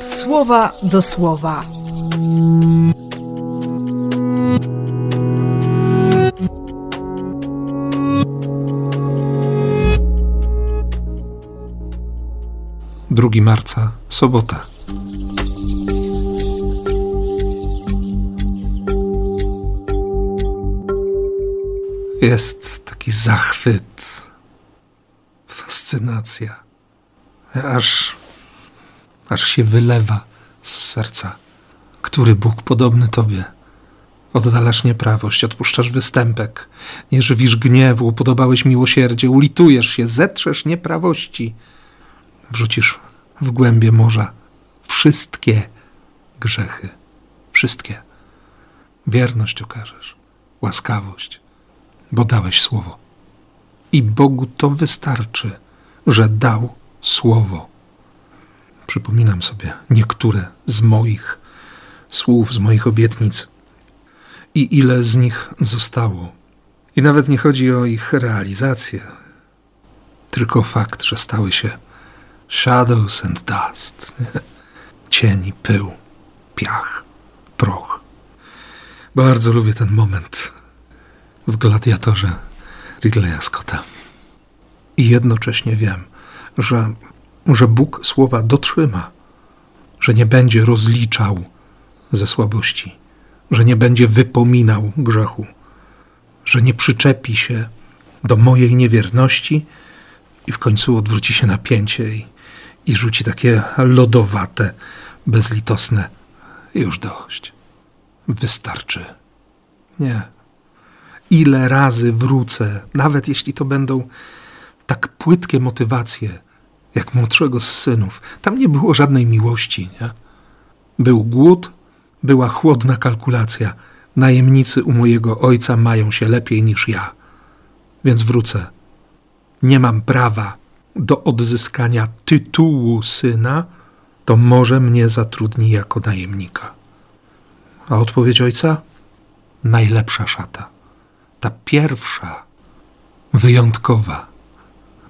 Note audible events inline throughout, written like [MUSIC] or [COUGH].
słowa do słowa. Drugi marca, sobota. Jest taki zachwyt, fascynacja, aż, aż się wylewa z serca. Który Bóg podobny Tobie? Oddalasz nieprawość, odpuszczasz występek, nie żywisz gniewu, upodobałeś miłosierdzie, ulitujesz się, zetrzesz nieprawości, wrzucisz w głębie morza wszystkie grzechy, wszystkie. Wierność okażesz, łaskawość, bo dałeś słowo. I Bogu to wystarczy, że dał słowo. Przypominam sobie niektóre z moich słów, z moich obietnic i ile z nich zostało. I nawet nie chodzi o ich realizację, tylko fakt, że stały się shadows and dust, [LAUGHS] cień, pył, piach, proch. Bardzo lubię ten moment w gladiatorze Ridleya Scotta. I jednocześnie wiem, że, że Bóg słowa dotrzyma, że nie będzie rozliczał ze słabości, że nie będzie wypominał grzechu, że nie przyczepi się do mojej niewierności i w końcu odwróci się napięcie i, i rzuci takie lodowate, bezlitosne już dość. Wystarczy. Nie. Ile razy wrócę, nawet jeśli to będą tak płytkie motywacje, jak młodszego z synów. Tam nie było żadnej miłości, nie? Był głód, była chłodna kalkulacja. Najemnicy u mojego ojca mają się lepiej niż ja. Więc wrócę. Nie mam prawa do odzyskania tytułu syna, to może mnie zatrudni jako najemnika. A odpowiedź ojca? Najlepsza szata. Ta pierwsza, wyjątkowa,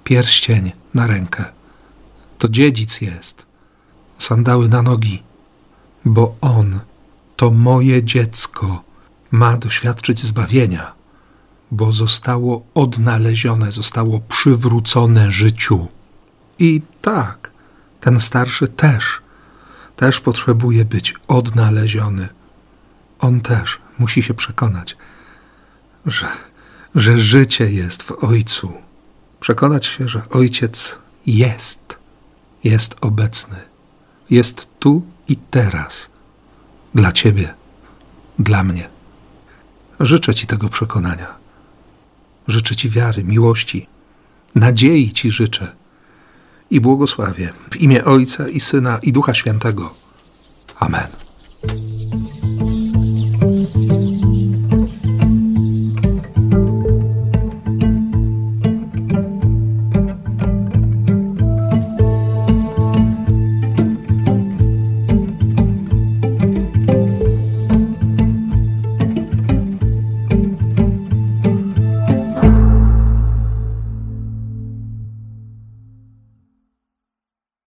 pierścień na rękę. To dziedzic jest. Sandały na nogi, bo on, to moje dziecko, ma doświadczyć zbawienia, bo zostało odnalezione, zostało przywrócone życiu. I tak, ten starszy też, też potrzebuje być odnaleziony. On też musi się przekonać, że, że życie jest w Ojcu. Przekonać się, że Ojciec jest, jest obecny, jest tu i teraz, dla Ciebie, dla mnie. Życzę Ci tego przekonania. Życzę Ci wiary, miłości, nadziei Ci życzę i błogosławię w imię Ojca i Syna i Ducha Świętego. Amen.